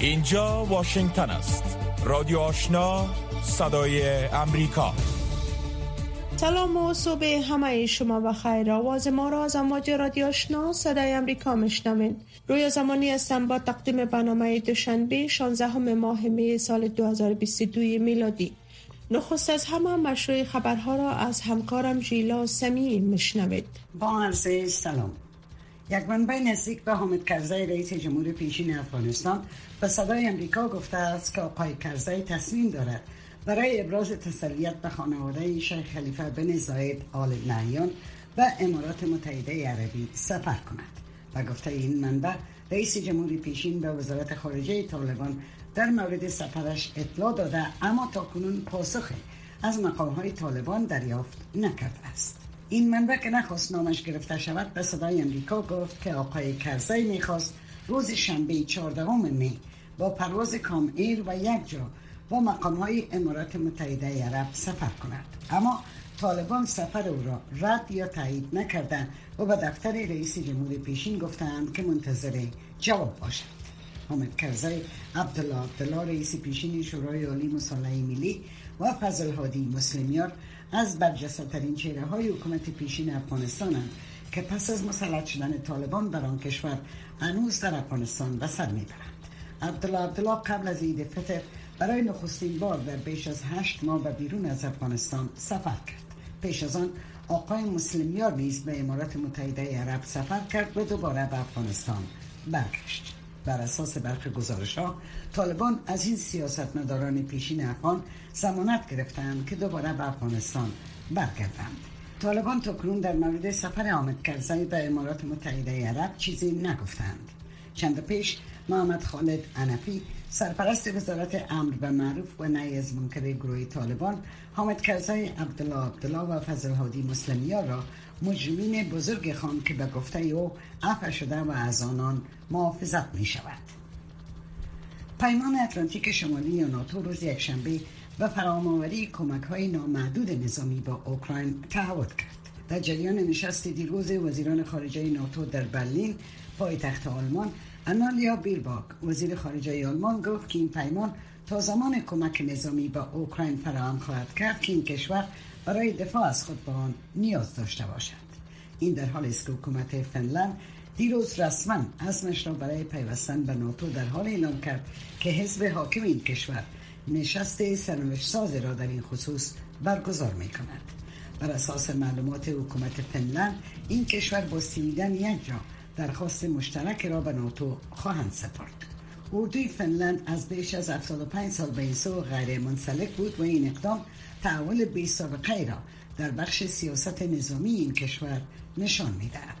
اینجا واشنگتن است. رادیو آشنا صدای امریکا. سلام و صبح همه شما و خیر. آواز ما را از امواج رادیو آشنا صدای امریکا مشنوین روی زمانی هستم با تقدیم برنامه دوشنبه 16 ماه می سال 2022 میلادی. نخست از همه مشروع خبرها را از همکارم ژیلا سمی مشنوید با عرض سلام. یک منبع نزدیک به حامد کرزی رئیس جمهور پیشین افغانستان به صدای امریکا گفته است که آقای کرزی تصمیم دارد برای ابراز تسلیت به خانواده شیخ خلیفه بن زاید آل نهیان و امارات متحده عربی سفر کند. و گفته این منبع رئیس جمهور پیشین به وزارت خارجه طالبان در مورد سفرش اطلاع داده اما تا کنون پاسخی از مقام های طالبان دریافت نکرده است. این منبع که نخواست نامش گرفته شود به صدای امریکا گفت که آقای کرزی می‌خواست روز شنبه 14 می با پرواز کام ایر و یک جا با مقام های امارات متحده عرب سفر کند. اما طالبان سفر او را رد یا تایید نکردند و به دفتر رئیس جمهور پیشین گفتند که منتظر جواب باشد. حامد کرزی عبدالله عبدالله رئیس پیشین شورای عالی مصالحه ملی و فضل هادی مسلمیار از برجسته ترین چهره های حکومت پیشین افغانستان که پس از مسلط شدن طالبان بر آن کشور هنوز در افغانستان به سر می‌برند. عبدالله عبدالله قبل از عید فطر برای نخستین بار در بیش از هشت ماه به بیرون از افغانستان سفر کرد. پیش از آن آقای مسلمیار نیز به امارات متحده عرب سفر کرد و دوباره به افغانستان برگشت. بر اساس برخی گزارش ها طالبان از این سیاستمداران پیشین افغان زمانت گرفتند که دوباره به افغانستان برگردند. طالبان تکنون در مورد سفر آمد کرزی به امارات متحده عرب چیزی نگفتند. چند پیش محمد خالد انفی سرپرست وزارت امر و معروف و نهی از منکر گروه طالبان حامد کرزی عبدالله عبدالله و فضل هادی مسلمیار را مجرمین بزرگ خان که به گفته او عفو شده و از آنان محافظت می شود پیمان اتلانتیک شمالی یا ناتو روز یکشنبه و فرامآوری کمک های نامحدود نظامی با اوکراین تعهد کرد. در جریان نشست دیروز وزیران خارجه ناتو در برلین پایتخت آلمان انالیا بیرباک. وزیر خارجه آلمان گفت که این پیمان تا زمان کمک نظامی به اوکراین فراهم خواهد کرد که این کشور برای دفاع از خود به آن نیاز داشته باشد. این در حال است که حکومت فنلند دیروز رسما عزمش را برای پیوستن به ناتو در حال اعلام کرد که حزب حاکم این کشور نشست سرنوشت ساز را در این خصوص برگزار می کند بر اساس معلومات حکومت فنلند این کشور با سیمیدن یک جا درخواست مشترک را به ناتو خواهند سپرد. اردوی فنلند از بیش از 75 سال به این سو غیر منسلک بود و این اقدام تحول بی سابقه را در بخش سیاست نظامی این کشور نشان می‌دهد.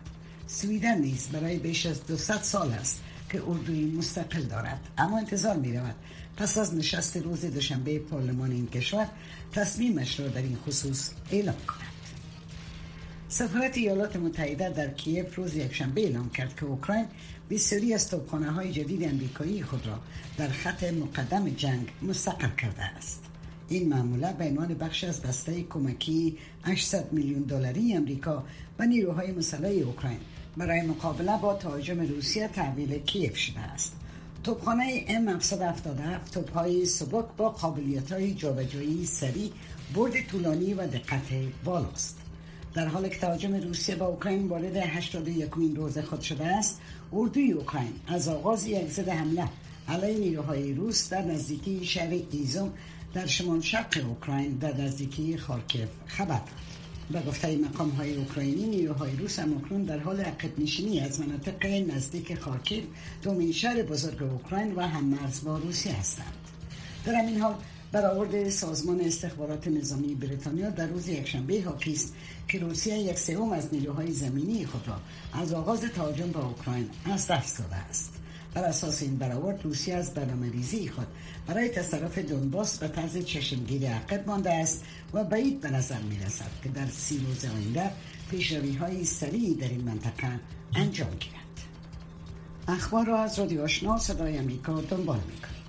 سویدن نیز برای بیش از 200 سال است که اردوی مستقل دارد. اما انتظار می رود پس از نشست روز دوشنبه پارلمان این کشور تصمیمش را در این خصوص اعلام کند. سفارت ایالات متحده در کیف روز یکشنبه اعلام کرد که اوکراین بسیاری از توپخانه های جدید امریکایی خود را در خط مقدم جنگ مستقر کرده است. این معموله به عنوان بخش از بسته کمکی 800 میلیون دلاری امریکا و نیروهای مسلح اوکراین برای مقابله با تهاجم روسیه تحویل کیف شده است. توپخانه M777 توپهای سبک با قابلیت های جابجایی سریع برد طولانی و دقت بالاست. در حال که تهاجم روسیه با اوکراین وارد 81 روز خود شده است اردوی اوکراین از آغاز یک حمله علیه نیروهای روس در نزدیکی شهر ایزوم در شمال شرق اوکراین در نزدیکی خارکیف خبر به گفته مقام های اوکراینی نیروهای روس هم اکنون در حال عقب نشینی از مناطق نزدیک خارکیف دومین شهر بزرگ اوکراین و هم مرز با روسیه هستند. در این حال برآورد سازمان استخبارات نظامی بریتانیا در روز یکشنبه حاکی است که روسیه یک سوم از نیروهای زمینی خود را از آغاز تهاجم به اوکراین از دست داده است. بر اساس این برآورد روسیه از برنامه ریزی خود برای تصرف دونباس به طرز چشمگیری عقب مانده است و بعید به نظر می رسد که در سی روز آینده پیشروی های سریعی در این منطقه انجام گیرد اخبار را از رادیو آشنا صدای امریکا دنبال می کنید.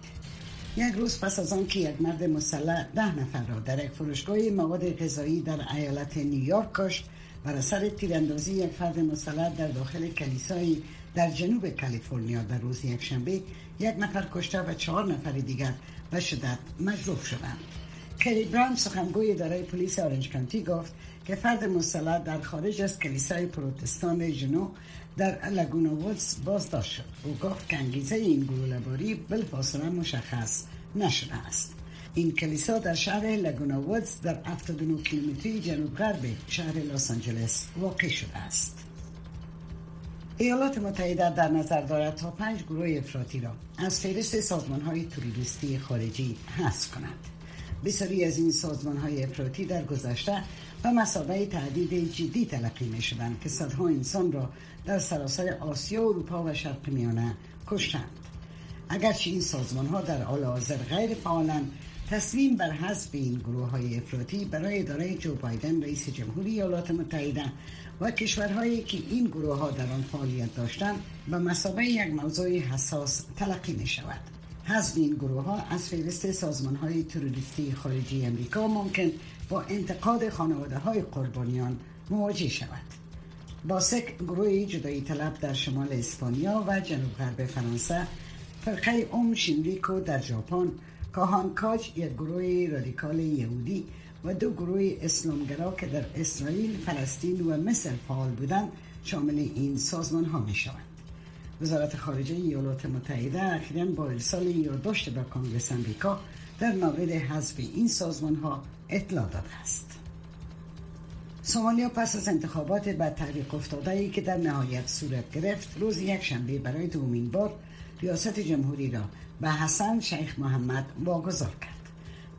یک روز پس از آن که یک مرد مسلح ده نفر را در یک فروشگاه مواد غذایی در ایالت نیویورک کشت بر اثر تیراندازی یک فرد مسلط در داخل کلیسایی در جنوب کالیفرنیا در روز یکشنبه یک نفر کشته و چهار نفر دیگر به شدت مجروح شدند. کری براون سخنگوی اداره پلیس آرنج کانتی گفت که فرد مسلط در خارج از کلیسای پروتستان جنو در لگونا وودز بازداشت شد. او گفت که انگیزه این گلوله‌باری بالفاصله مشخص نشده است. این کلیسا در شهر لگونا وودز در 79 کیلومتری جنوب غرب شهر لس آنجلس واقع شده است. ایالات متحده در نظر دارد تا پنج گروه افراطی را از فهرست سازمان های توریستی خارجی حذف کند بسیاری از این سازمان های افراطی در گذشته و مسابقه تهدید جدی تلقی می شدند که صدها انسان را در سراسر آسیا، اروپا و شرق میانه کشتند. اگرچه این سازمان ها در حال حاضر غیر فعالند تصمیم بر حذف این گروه های افراطی برای اداره جو بایدن رئیس جمهوری ایالات متحده و کشورهایی که این گروه ها در آن فعالیت داشتند به مسابقه یک موضوع حساس تلقی می شود حذف این گروه ها از فهرست سازمان های تروریستی خارجی امریکا ممکن با انتقاد خانواده های قربانیان مواجه شود. باسک گروه جدایی طلب در شمال اسپانیا و جنوب غرب فرانسه فرقه اوم شینریکو در ژاپن کاهانکاج یک گروه رادیکال یهودی و دو گروه اسلامگرا که در اسرائیل، فلسطین و مصر فعال بودند شامل این سازمان ها می شوند. وزارت خارجه ایالات متحده اخیرا با ارسال یادداشت به کانگرس امریکا در مورد حذف این سازمان ها اطلاع داده است. سومالیا پس از انتخابات به تحریق افتاده ای که در نهایت صورت گرفت روز یک شنبه برای دومین بار ریاست جمهوری را به حسن شیخ محمد واگذار کرد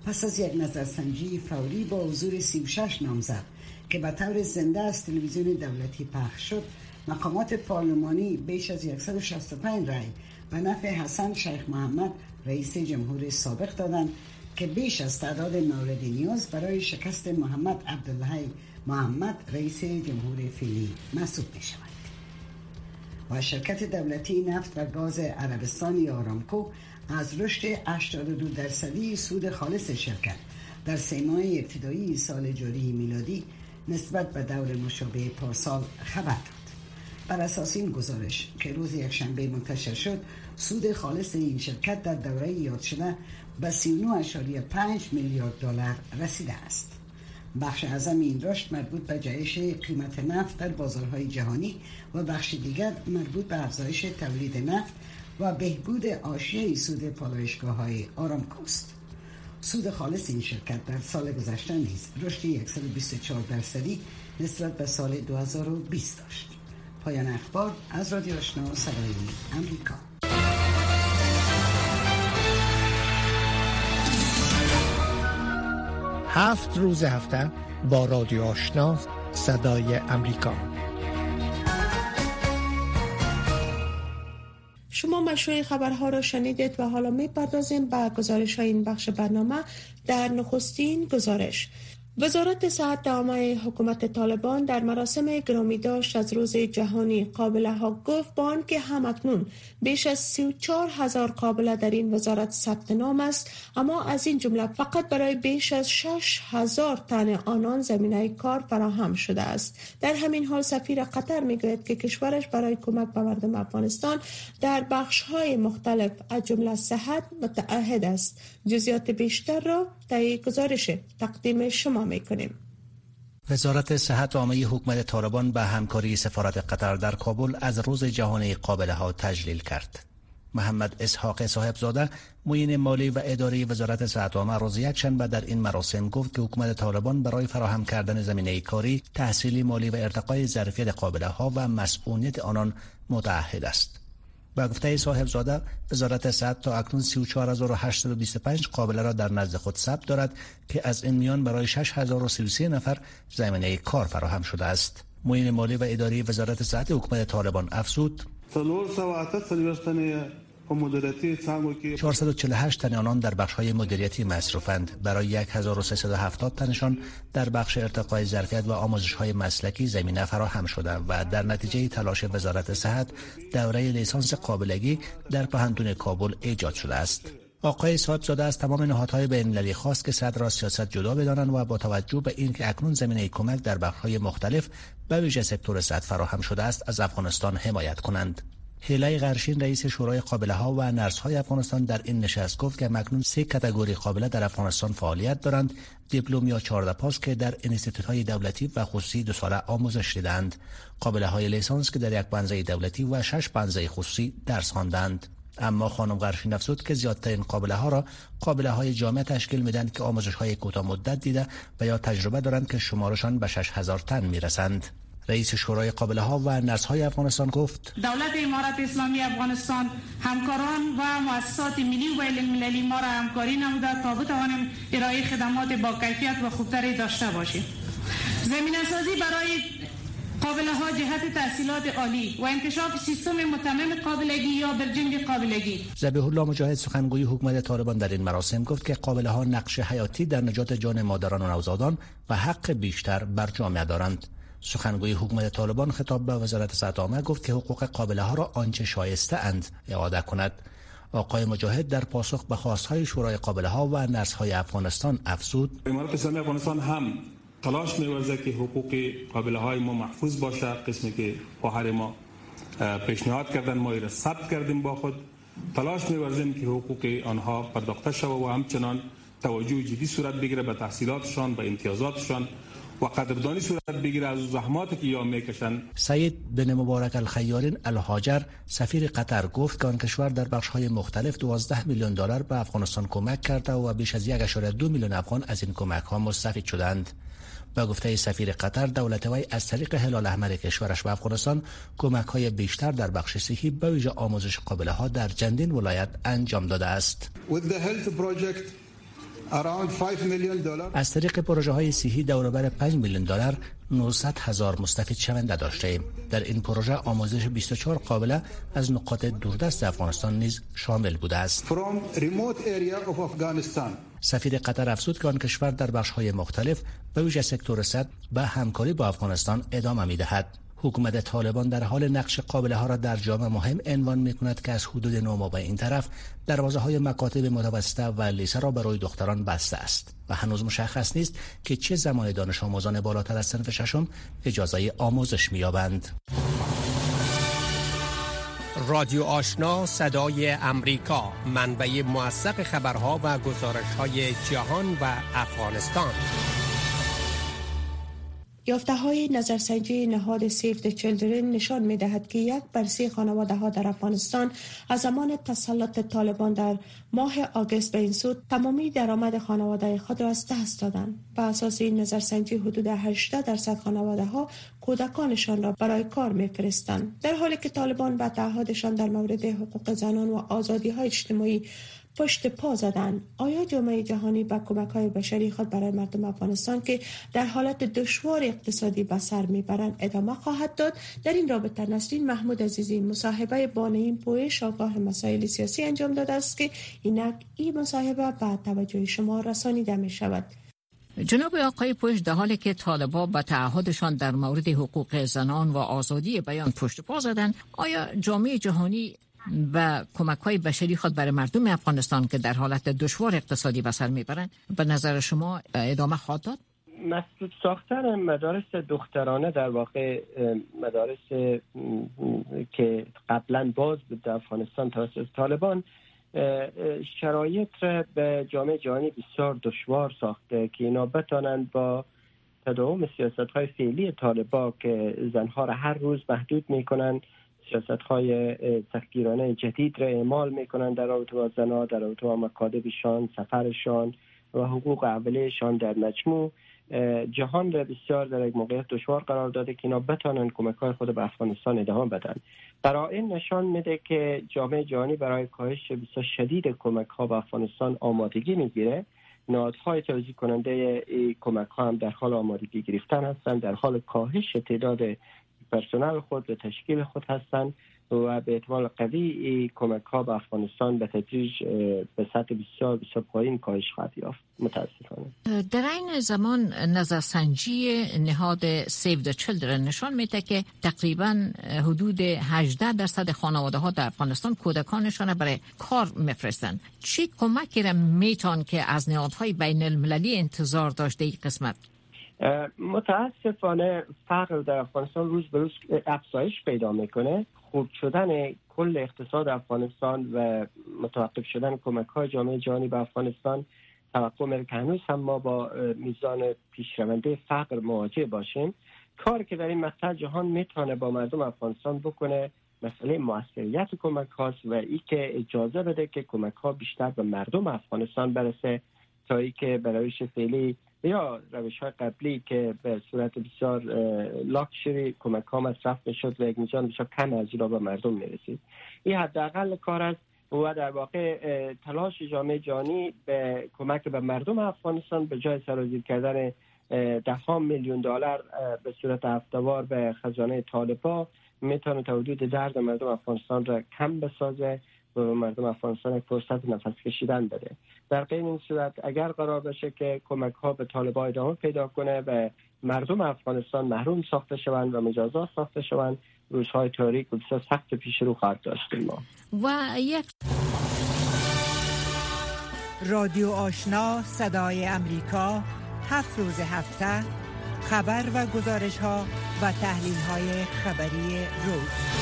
پس از یک نظرسنجی فوری با حضور 36 نامزد که به طور زنده از تلویزیون دولتی پخش شد. مقامات پارلمانی بیش از 165 رای به نفع حسن شیخ محمد رئیس جمهور سابق دادند که بیش از تعداد مورد نیاز برای شکست محمد عبدالله محمد رئیس جمهور فیلی محسوب می شود و شرکت دولتی نفت و گاز عربستان آرامکو از رشد 82 درصدی سود خالص شرکت. در سه ماه ابتدایی سال جاری میلادی نسبت به دور مشابه پارسال خبر داد. بر اساس این گزارش که روز یکشنبه منتشر شد سود خالص این شرکت در دوره یاد شده به 39.5 میلیارد دلار رسیده است. بخش اعظم این رشد مربوط به جایش قیمت نفت در بازارهای جهانی و بخش دیگر مربوط به افزایش تولید نفت و بهبود آشیه سود پالایشگاه های آرامکوست سود خالص این شرکت در سال گذشته نیز رشد 124 درصدی نسبت به سال 2020 داشت. پایان اخبار از رادیو آشنا صدای امریکا هفت روز هفته با رادیو آشنا صدای امریکا شما مشروع خبرها را شنیدید و حالا می پردازیم به گزارش های این بخش برنامه. در نخستین گزارش وزارت صحت عامه حکومت طالبان در مراسم گرامی داشت از روز جهانی قابله ها گفت با که همکنون بیش از 34 هزار قابله در این وزارت ثبت نام است اما از این جمله فقط برای بیش از 6 هزار تن آنان زمینه کار فراهم شده است. در همین حال سفیر قطر می‌گوید که کشورش برای کمک به مردم افغانستان در بخش های مختلف از جمله صحت متعهد است. جزیات بیشتر را در گزارش تقدیم شما می‌کنیم وزارت صحت عامه حکومت طالبان به همکاری سفارت قطر در کابل از روز جهانی قابله ها تجلیل کرد. محمد اسحاق صاحبزاده معین مالی و اداره وزارت صحت عامه روز یکشنبه در این مراسم گفت که حکومت طالبان برای فراهم کردن زمینه کاری، تحصیلی مالی و ارتقای ظرفیت قابله ها و مسئولیت آنان متعهد است. با گفته صاحب زاده وزارت صحت تا اکنون 34825 قابله را در نزد خود ثبت دارد که از این میان برای 6033 نفر زمینه کار فراهم شده است. معین مالی و اداری وزارت صحت حکومت طالبان افزود 448 تن آنان در بخش های مدیریتی مصروفند برای 1370 تنشان در بخش ارتقای ظرفیت و آموزش های مسلکی زمینه فراهم شده و در نتیجه تلاش وزارت صحت دوره لیسانس قابلگی در پهندون کابل ایجاد شده است آقای صاحب زاده از تمام نهادهای بین‌المللی خواست که صدر را سیاست جدا بدانند و با توجه به اینکه اکنون زمینه کمک در بخش‌های مختلف به ویژه سکتور صد فراهم شده است از افغانستان حمایت کنند. هیلای غرشین رئیس شورای قابله ها و نرس های افغانستان در این نشست گفت که مکنون سه کتگوری قابله در افغانستان فعالیت دارند. دیپلم یا 14 پاس که در انستیتوت های دولتی و خصوصی دو ساله آموزش دیدند قابله های لیسانس که در یک بنزه دولتی و شش بنزه خصوصی درس خواندند. اما خانم غرشین افزود که زیادترین قابله ها را قابله های جامعه تشکیل میدند که آموزش های کوتاه مدت دیده و یا تجربه دارند که شمارشان به 6000 تن می‌رسند. رئیس شورای قابله ها و نرس های افغانستان گفت دولت امارت اسلامی افغانستان همکاران و مؤسسات ملی و المللی ما را همکاری نموده تا بتوانیم ارائه خدمات با کیفیت و خوبتری داشته باشیم. زمین سازی برای قابله ها جهت تحصیلات عالی و انکشاف سیستم متمم قابلگی یا برجنگ قابلگی. زبیح الله مجاهد سخنگوی حکومت طالبان در این مراسم گفت که قابله ها نقش حیاتی در نجات جان مادران و نوزادان و حق بیشتر بر جامعه دارند. سخنگوی حکومت طالبان خطاب به وزارت صحت گفت که حقوق قابله ها را آنچه شایسته اند اعاده کند. آقای مجاهد در پاسخ به خواستهای شورای قابله ها و نرس های افغانستان افزود. امارت اسلامی افغانستان هم تلاش می‌ورزد که حقوق قابله های ما محفوظ باشه قسمی که خواهر ما پیشنهاد کردن ما را ثبت کردیم با خود. تلاش می‌ورزیم که حقوق آنها پرداخته شود و همچنان توجه جدی صورت بگیره به تحصیلاتشان به امتیازاتشان. و قدردانی صورت بگیره از زحماتی که یا می‌کشن سید بن مبارک الخیارین الهاجر سفیر قطر گفت که آن کشور در بخش های مختلف 12 میلیون دلار به افغانستان کمک کرده و بیش از 1.2 میلیون افغان از این کمک ها مستفید شدند با گفته سفیر قطر دولت وی از طریق هلال احمر کشورش به افغانستان کمک های بیشتر در بخش صحی به ویژه آموزش قابله ها در چندین ولایت انجام داده است. از طریق پروژه های صحی دوربر 5 میلیون دلار 900 هزار مستفید شونده داشته ایم. در این پروژه آموزش 24 قابله از نقاط دوردست افغانستان نیز شامل بوده است. سفیر قطر افزود که آن کشور در بخش های مختلف به ویژه سکتور صد به همکاری با افغانستان ادامه می دهد. حکومت طالبان در حال نقش قابله ها را در جامعه مهم عنوان می کند که از حدود نوما به این طرف دروازه های مکاتب متوسطه و لیسه را برای دختران بسته است و هنوز مشخص نیست که چه زمان دانش آموزان بالاتر از صنف ششم اجازه آموزش می‌یابند. رادیو آشنا صدای امریکا منبع موثق خبرها و گزارش های جهان و افغانستان یافته های نظرسنجی نهاد سیف چلدرن نشان می دهد که یک بر سی خانواده ها در افغانستان از زمان تسلط طالبان در ماه آگست به این سود تمامی درآمد خانواده خود را از دست دادند. به اساس این نظرسنجی حدود 80 درصد خانواده ها کودکانشان را برای کار میفرستند در حالی که طالبان به تعهدشان در مورد حقوق زنان و آزادی های اجتماعی پشت پا زدن. آیا جامعه جهانی با کمک های بشری خود برای مردم افغانستان که در حالت دشوار اقتصادی به سر می‌برند ادامه خواهد داد؟ در این رابطه نسرین محمود عزیزی مصاحبه این پویش آگاه مسائل سیاسی انجام داده است که اینک این مصاحبه به توجه شما رسانیده می شود جناب آقای پوش در حالی که طالبا به تعهدشان در مورد حقوق زنان و آزادی بیان پشت پا زدن آیا جامعه جهانی و کمک های بشری خود برای مردم افغانستان که در حالت دشوار اقتصادی بسر می‌برند به نظر شما ادامه خواهد داد؟ مسدود ساختن مدارس دخترانه در واقع مدارس که قبلا باز بود در افغانستان توسط طالبان شرایط را به جامعه جهانی بسیار دشوار ساخته که اینا بتانند با تداوم سیاست های فعلی طالبا که زنها را هر روز محدود می‌کنند سیاست های سختگیرانه جدید را اعمال می‌کنند در رابطه با زنها در رابطه با مکادبشان سفرشان و حقوق اولیهشان در مجموع. جهان را بسیار در یک موقعیت دشوار قرار داده که اینا بتانند کمک های خود به افغانستان ادامه بدن. این نشان میده که جامعه جهانی برای کاهش بسیار شدید کمک ها به افغانستان آمادگی می‌گیره. نهادهای توضیح کننده کمک ها هم در حال آمادگی گرفتن هستند در حال کاهش تعداد پرسنل خود و تشکیل خود هستند و به احتمال قوی کمک ها به افغانستان به تدریج به سطح بسیار بسیار پایین کاهش خواهد یافت. متاسفانه. در این زمان نظرسنجی نهاد سیو د چلدرن نشان میده که تقریبا حدود 18 درصد خانواده ها در افغانستان کودکانشان برای کار میفرستند. چی کمکی را میتون که از نهادهای بین المللی انتظار داشته ای قسمت؟ متاسفانه فقر در افغانستان روز به روز افزایش پیدا می‌کنه. خوب شدن کل اقتصاد افغانستان و متوقف شدن کمک های جامعه جهانی به افغانستان توقع میره که هنوز هم ما با میزان پیشرونده فقر مواجه باشیم. کار که در این مقطع جهان می‌تونه با مردم افغانستان بکنه مسئله موثریت کمک هاست و ای که اجازه بده که کمک ها بیشتر به مردم افغانستان برسه تا ای که برای فعلی یا روش های قبلی که به صورت بسیار لاکشری کمک ها مصرف می‌شد و یک بسیار کم از را به مردم می‌رسید. این حداقل کار است و در واقع تلاش جامعه جانی به کمک به مردم افغانستان به جای سرازیر کردن ده میلیون دلار به صورت هفتوار به خزانه طالبا می‌تونه تا حدود درد مردم افغانستان را کم بسازه مردم افغانستان یک فرصت نفس کشیدن بده در غیر این صورت اگر قرار بشه که کمک ها به طالبان ادامه پیدا کنه و مردم افغانستان محروم ساخته شوند و مجازات ساخته شوند روزهای تاریک و بسیار سخت پیش رو خواهد داشتیم ما. و یک رادیو آشنا صدای امریکا هفت روز هفته خبر و گزارش ها و تحلیل های خبری روز.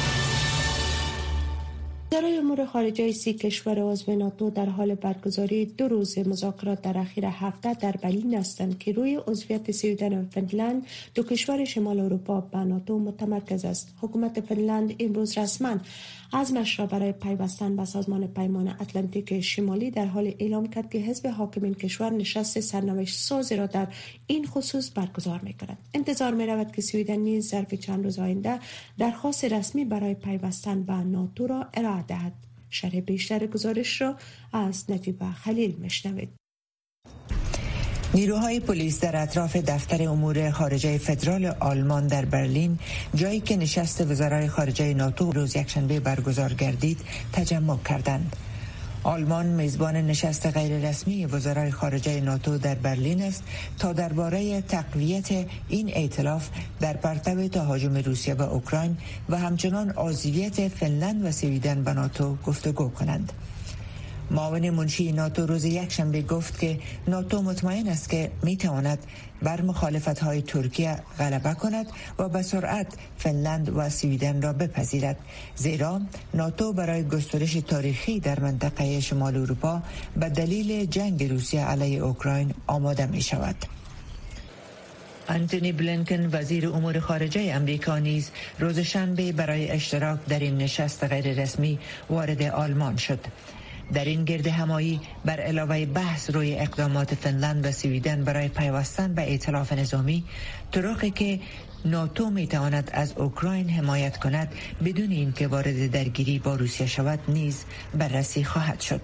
وزرای امور خارجه سی کشور عضو ناتو در حال برگزاری دو روز مذاکرات در اخیر هفته در برلین هستند که روی عضویت سویدن و فنلند دو کشور شمال اروپا به ناتو متمرکز است. حکومت فنلند امروز رسما عزمش را برای پیوستن به سازمان پیمان اتلانتیک شمالی در حال اعلام کرد که حزب حاکم این کشور نشست سرنوشت سازی را در این خصوص برگزار می کند انتظار می رود که سویدن نیز ظرف چند روز آینده درخواست رسمی برای پیوستن به ناتو را ارائه دهد. شرح بیشتر گزارش را از نجیب خلیل مشنوید نیروهای پلیس در اطراف دفتر امور خارجه فدرال آلمان در برلین جایی که نشست وزرای خارجه ناتو روز یکشنبه برگزار گردید تجمع کردند. آلمان میزبان نشست غیررسمی وزرای خارجه ناتو در برلین است تا درباره تقویت این ائتلاف در پرتو تهاجم روسیه به اوکراین و همچنان عضویت فنلند و سویدن به ناتو گفتگو کنند. معاون منشی ناتو روز یکشنبه گفت که ناتو مطمئن است که می تواند بر مخالفت های ترکیه غلبه کند و به سرعت فنلند و سویدن را بپذیرد. زیرا ناتو برای گسترش تاریخی در منطقه شمال اروپا به دلیل جنگ روسیه علیه اوکراین آماده می شود انتونی بلینکن وزیر امور خارجه امریکا نیز روز شنبه برای اشتراک در این نشست غیر رسمی وارد آلمان شد. در این گرد همایی بر علاوه بحث روی اقدامات فنلند و سویدن برای پیوستن به ائتلاف نظامی طرقی که ناتو می تواند از اوکراین حمایت کند بدون اینکه وارد درگیری با روسیه شود نیز بررسی خواهد شد.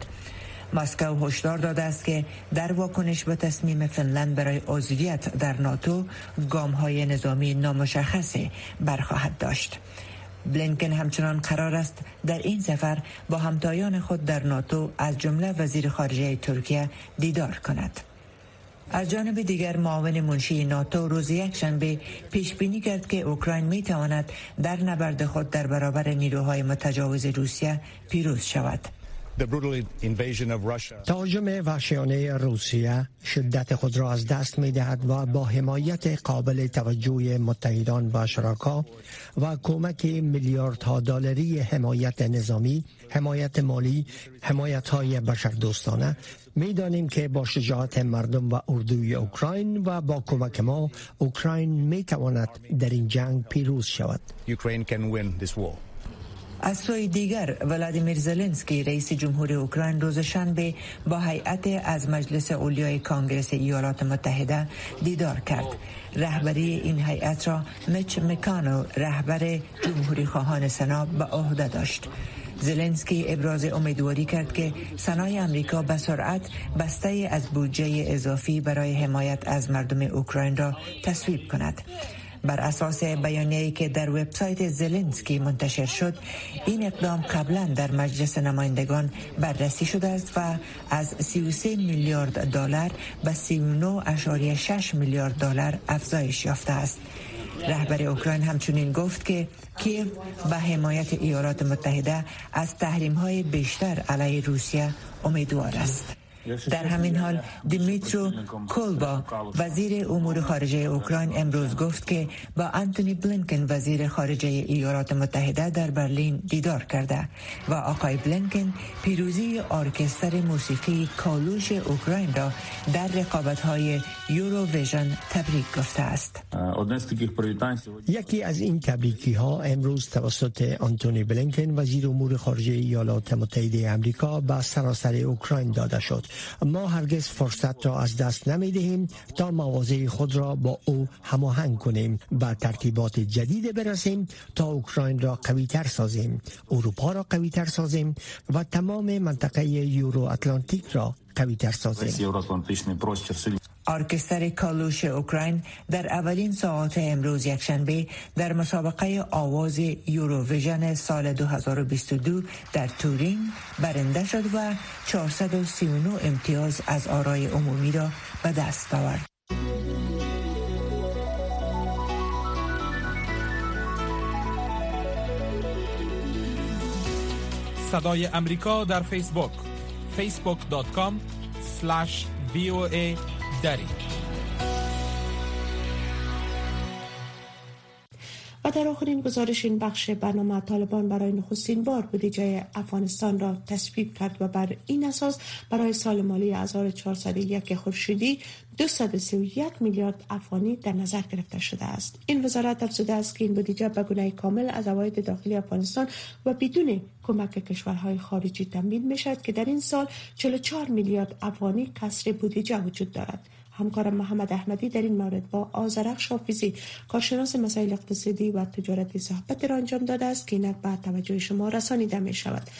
مسکو هشدار داده است که در واکنش به تصمیم فنلند برای عضویت در ناتو گام های نظامی نامشخصی برخواهد داشت. بلینکن همچنان قرار است در این سفر با همتایان خود در ناتو از جمله وزیر خارجه ترکیه دیدار کند. از جانب دیگر معاون منشی ناتو روز یکشنبه پیش بینی کرد که اوکراین می تواند در نبرد خود در برابر نیروهای متجاوز روسیه پیروز شود. تهاجم وحشیانه روسیه شدت خود را از دست می دهد و با حمایت قابل توجه متحدان و شراکا و کمک میلیاردها دلاری حمایت نظامی، حمایت مالی، حمایت های بشردوستانه می دانیم که با شجاعت مردم و اردوی اوکراین و با کمک ما اوکراین می تواند در این جنگ پیروز شود. از سوی دیگر ولادیمیر زلنسکی رئیس جمهور اوکراین روز شنبه با هیئت از مجلس اولیای کانگرس ایالات متحده دیدار کرد. رهبری این هیئت را مچ مکانو رهبر جمهوری خواهان سنا به عهده داشت. زلنسکی ابراز امیدواری کرد که سنای امریکا به سرعت بسته از بودجه اضافی برای حمایت از مردم اوکراین را تصویب کند. بر اساس بیانیه‌ای که در وبسایت زلنسکی منتشر شد این اقدام قبلا در مجلس نمایندگان بررسی شده است و از 33 میلیارد دلار به 39.6 میلیارد دلار افزایش یافته است. رهبر اوکراین همچنین گفت که کیف به حمایت ایالات متحده از تحریم های بیشتر علیه روسیه امیدوار است. در همین حال دیمیترو کولبا وزیر امور خارجه اوکراین امروز گفت که با انتونی بلینکن وزیر خارجه ایالات متحده در برلین دیدار کرده و آقای بلینکن پیروزی ارکستر موسیقی کالوش اوکراین را در رقابت های یورو ویژن تبریک گفته است. یکی از این تبریکی ها امروز توسط آنتونی بلینکن وزیر امور خارجه ایالات متحده آمریکا به سراسر اوکراین داده شد. ما هرگز فرصت را از دست نمی دهیم تا مواضع خود را با او هماهنگ کنیم و ترتیبات جدید برسیم تا اوکراین را قوی تر سازیم اروپا را قوی تر سازیم و تمام منطقه یورو اتلانتیک را قوی تر سازیم ارکستر کالوش اوکراین در اولین ساعات امروز یکشنبه در مسابقه آواز یوروویژن سال 2022 در تورین برنده شد و 439 امتیاز از آرای عمومی را به دست آورد. صدای امریکا در فیسبوک facebook.com slash voa Daddy. و در آخرین گزارش این بخش برنامه طالبان برای نخستین بار بودجه افغانستان را تصویب کرد و بر این اساس برای سال مالی 1401 خورشیدی 231 میلیارد افغانی در نظر گرفته شده است. این وزارت افزوده است که این بودجه به گونه کامل از عواید داخلی افغانستان و بدون کمک کشورهای خارجی تامین می که در این سال 44 میلیارد افغانی کسر بودجه وجود دارد. همکارم محمد احمدی در این مورد با آزرق شافیزی کارشناس مسائل اقتصادی و تجارتی صحبت را انجام داده است که اینک بعد توجه شما رسانیده می شود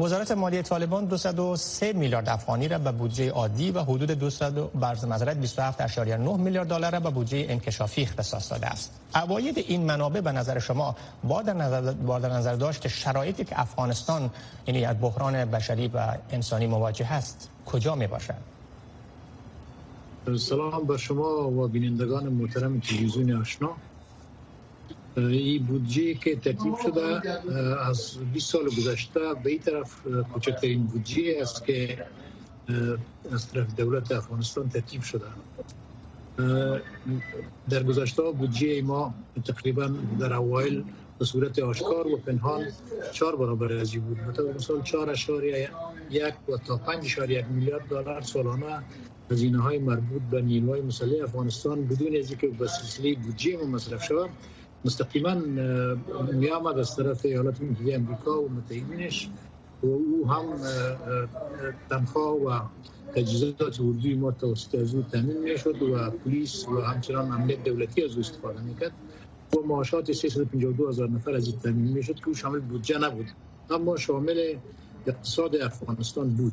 وزارت مالی طالبان 203 میلیارد افغانی را به بودجه عادی و حدود 200 برز مزارت 27.9 میلیارد دلار را به بودجه انکشافی اختصاص داده است. اواید این منابع به نظر شما با در نظر, با در نظر داشت شرایطی که افغانستان یعنی از بحران بشری و انسانی مواجه است کجا می باشد؟ سلام بر شما و بینندگان محترم تلویزیون آشنا. این بودجه که ترتیب شده از 20 سال گذشته به این طرف کوچکترین بودجه است که از طرف دولت افغانستان ترتیب شده. در گذشته بودجه ما تقریبا در اوایل به صورت آشکار و پنهان چهار برابر از بود. مثلا چهار اشاری یک و تا پنج اشاری یک میلیارد دلار سالانه هزینه های مربوط به نیروهای مسلح افغانستان بدون از اینکه به سلسله بودجه ما مصرف شود مستقیما می آمد از طرف ایالات متحده امریکا و متحدینش و او هم تنخواه و تجهیزات اردوی ما توسط از او تامین می شد و پلیس و همچنان امنیت دولتی از او استفاده می کرد و معاشات 352 هزار نفر از این تامین می شد که او شامل بودجه نبود. اما شامل اقتصاد افغانستان بود.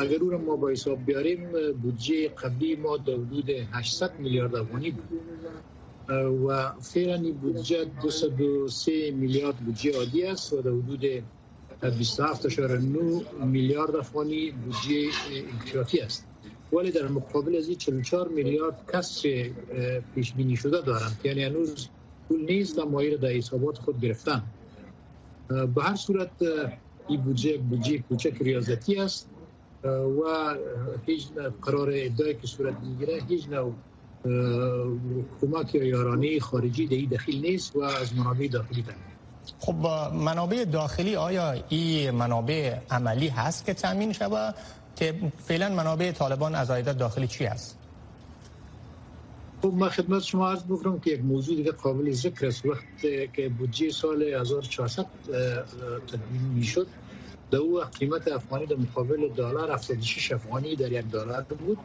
اگر او را ما با حساب بیاریم بودجه قبلی ما در حدود 800 میلیارد افغانی بود. و فعلا این بودجه 203 میلیارد بودجه عادی است و در حدود 27.9 میلیارد افغانی بودجه انکشافی است. ولی در مقابل از این 44 میلیارد کسر پیش بینی شده دارند. یعنی هنوز پول نیست و مایل در حسابات خود گرفتن. به هر صورت این بودجه بودجه کوچک ریاضتی است. و هیچ قرار ادعای که صورت می‌گیره هیچ نوع کمک یا یارانه خارجی این دخیل نیست و از منابع داخلی تامین خب منابع داخلی آیا این منابع عملی هست که تامین شود که فعلا منابع طالبان از عایدات داخلی چی هست؟ خب من خدمت شما عرض بکنم که یک موضوع دیگه قابل ذکر است. وقتی که بودجه سال 1400 تدوین می‌شد در او قیمت افغانی در مقابل دلار 76 افغانی در یک دلار بود.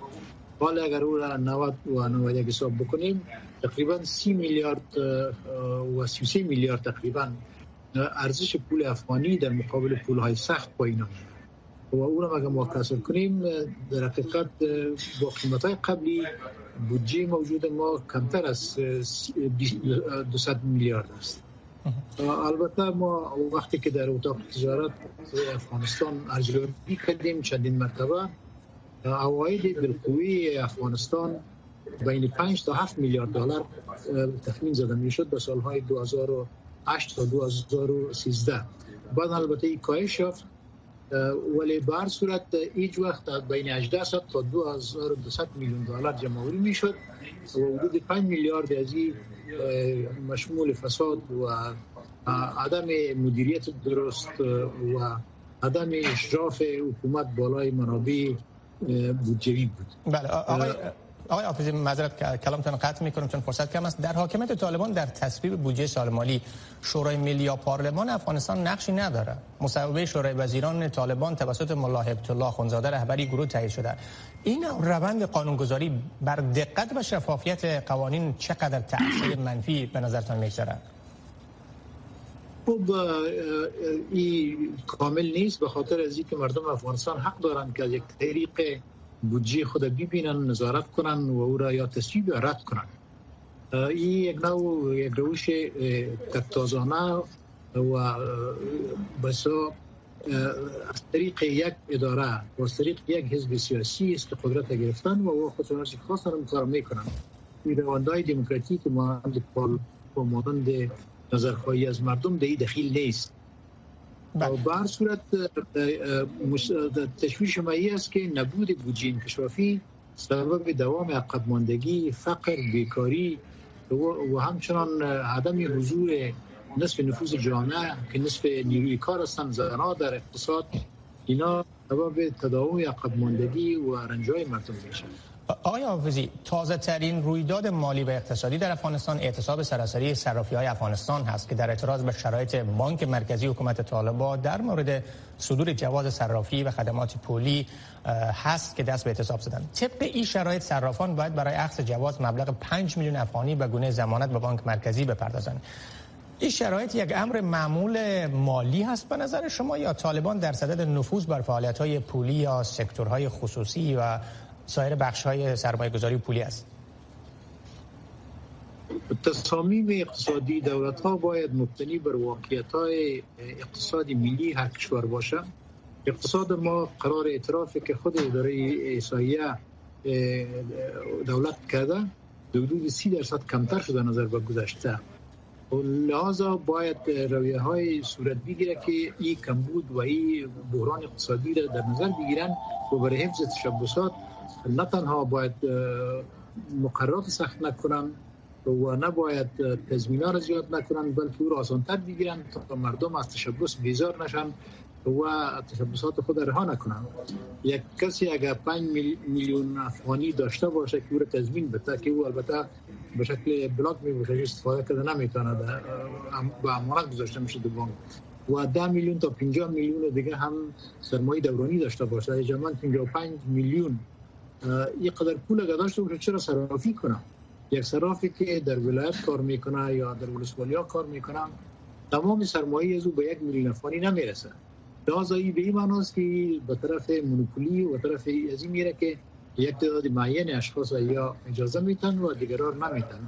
حالا اگر او را 90 و 91 حساب بکنیم تقریبا 30 میلیارد و 33 میلیارد تقریبا ارزش پول افغانی در مقابل پول های سخت پایین آمد و اون اگر ما کنیم؟ در حقیقت با قیمت های قبلی بودجه موجود ما کمتر از 200 میلیارد است. البته ما وقتی که در اتاق تجارت افغانستان ارزیابی کردیم چندین مرتبه اواید بالقوی افغانستان بین 5 تا 7 میلیارد دلار تخمین زده می شد به سالهای 2008 تا 2013 بعد البته این کاهش یافت ولی بر صورت ایج وقت بین 18 تا 2200 میلیون دلار جمع آوری می‌شد و حدود 5 میلیارد از این مشمول فساد و عدم مدیریت درست و عدم اشراف حکومت بالای منابع بودجوی بود. بله آقای آقای آفیزی معذرت کلامتون قطع می‌کنم چون فرصت کم است. در حاکمیت طالبان در تصویب بودجه سال مالی شورای ملی یا پارلمان افغانستان نقشی نداره. مصوبه شورای وزیران طالبان توسط ملا الله خونزاده رهبری گروه تایید شده. این روند قانونگذاری بر دقت و شفافیت قوانین چقدر تاثیر منفی به نظرتان می‌گذاره خب این کامل نیست به خاطر از اینکه مردم افغانستان حق دارند که از یک طریق بودجه خود ببینن نظارت کنن و او را یا تصویب یا رد کنن. این یک نوع یک روش تکتازانه و بسا از طریق یک اداره و از طریق یک حزب سیاسی است که قدرت گرفتن و او خود خاص را کار می‌کنن این روندهای دموکراتیک ما هم با مانند نظرخواهی از مردم در دخیل نیست. بله. بر صورت تشویش مایی است که نبود بودجه انکشافی سبب دوام عقب ماندگی فقر بیکاری و همچنان عدم حضور نصف نفوذ جامعه که نصف نیروی کار هستند زنها در اقتصاد اینا سبب تداوم عقب ماندگی و رنجای مردم میشه آقای حافظی تازه ترین رویداد مالی و اقتصادی در افغانستان اعتصاب سراسری صرافی های افغانستان هست که در اعتراض به شرایط بانک مرکزی حکومت طالبان در مورد صدور جواز صرافی و خدمات پولی هست که دست به اعتصاب زدن. طبق این شرایط صرافان باید برای اخذ جواز مبلغ 5 میلیون افغانی به گونه ضمانت به بانک مرکزی بپردازند. این شرایط یک امر معمول مالی هست به نظر شما یا طالبان در صدد نفوذ بر فعالیت های پولی یا سکتورهای خصوصی و سایر بخش های سرمایه گذاری پولی است. تصامیم اقتصادی دولت ها باید مبتنی بر واقعیت های اقتصادی ملی هر کشور باشه اقتصاد ما قرار اعترافی که خود اداره ایسایه دولت کرده حدود سی درصد کمتر شده نظر به گذشته. لحاظا باید رویه های صورت بگیره که این کمبود و این بحران اقتصادی را در نظر بگیرن و برای حفظ تشبسات نه تنها باید مقررات سخت نکنن و نباید تضمین را زیاد نکنن بلکه او را آسانتر بگیرن تا مردم از تشبس بیزار نشن و تشبسات خود رها نکنن. یک کسی اگر 5 میلیون افغانی داشته باشه که او را تضمین بده که او البته به شکل بلاک می باشه استفاده کرده نمی‌تونه به امانت گذاشته میشه دو بانک. و 10 میلیون تا 50 میلیون دیگه هم سرمایه دورانی داشته باشه. جمعا 55 میلیون این قدر پول اگه داشته باشه چرا صرافی کنه یک صرافی که در ولایت کار می‌کنه یا در ولسوالی ها کار می‌کنه تمام سرمایه از او به یک میلیون افغانی نمی‌رسه. لحاظا به این معناست که به طرف مونوپولی و طرف از این میره که یک تعداد معین اشخاص یا اجازه میتن و دیگران نمیتن.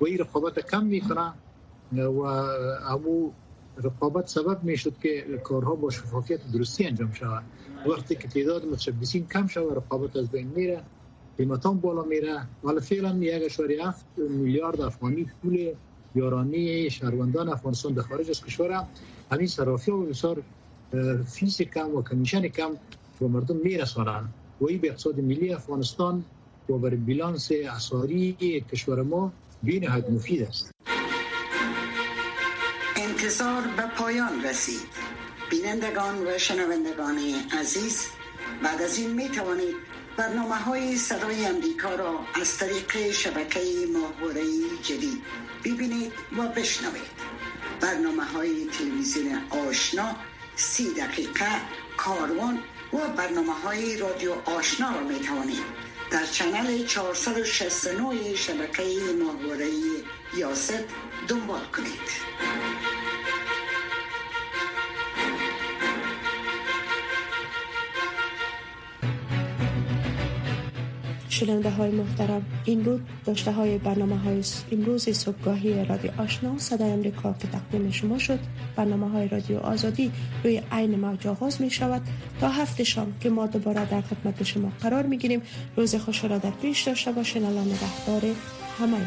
و این رقابت کم می‌کنه و امو رقابت سبب می‌شد که کارها با شفافیت درستی انجام شود. وقتی که تعداد متشبثین کم شود رقابت از بین میره قیمتان بالا میره. حالا فعلا یک اعشاریه هفت میلیارد افغانی پول یارانه شهروندان افغانستان در خارج از کشور همین صرافی و بسیار fees کم و commission کم به مردم میرسانند. و این به اقتصاد ملی افغانستان و بر بیلانس اساری کشور ما بین مفید است. انتظار به پایان رسید. بینندگان و شنوندگان عزیز بعد از این می توانید برنامه های صدای امریکا را از طریق شبکه ماهواره جدید ببینید و بشنوید. برنامه های تلویزیون آشنا سی دقیقه کاروان و برنامه های رادیو آشنا را می توانید در چنل 469 شبکه ماهواره یاست دنبال کنید. شنونده های محترم این بود داشته های برنامه های امروز صبحگاهی رادیو آشنا. صدای امریکا که تقدیم شما شد برنامه های رادیو آزادی روی عین موج آغاز می شود تا هفته شام که ما دوباره در خدمت شما قرار می گیریم روز خوش را در پیش داشته باشین. الله نگهدار همه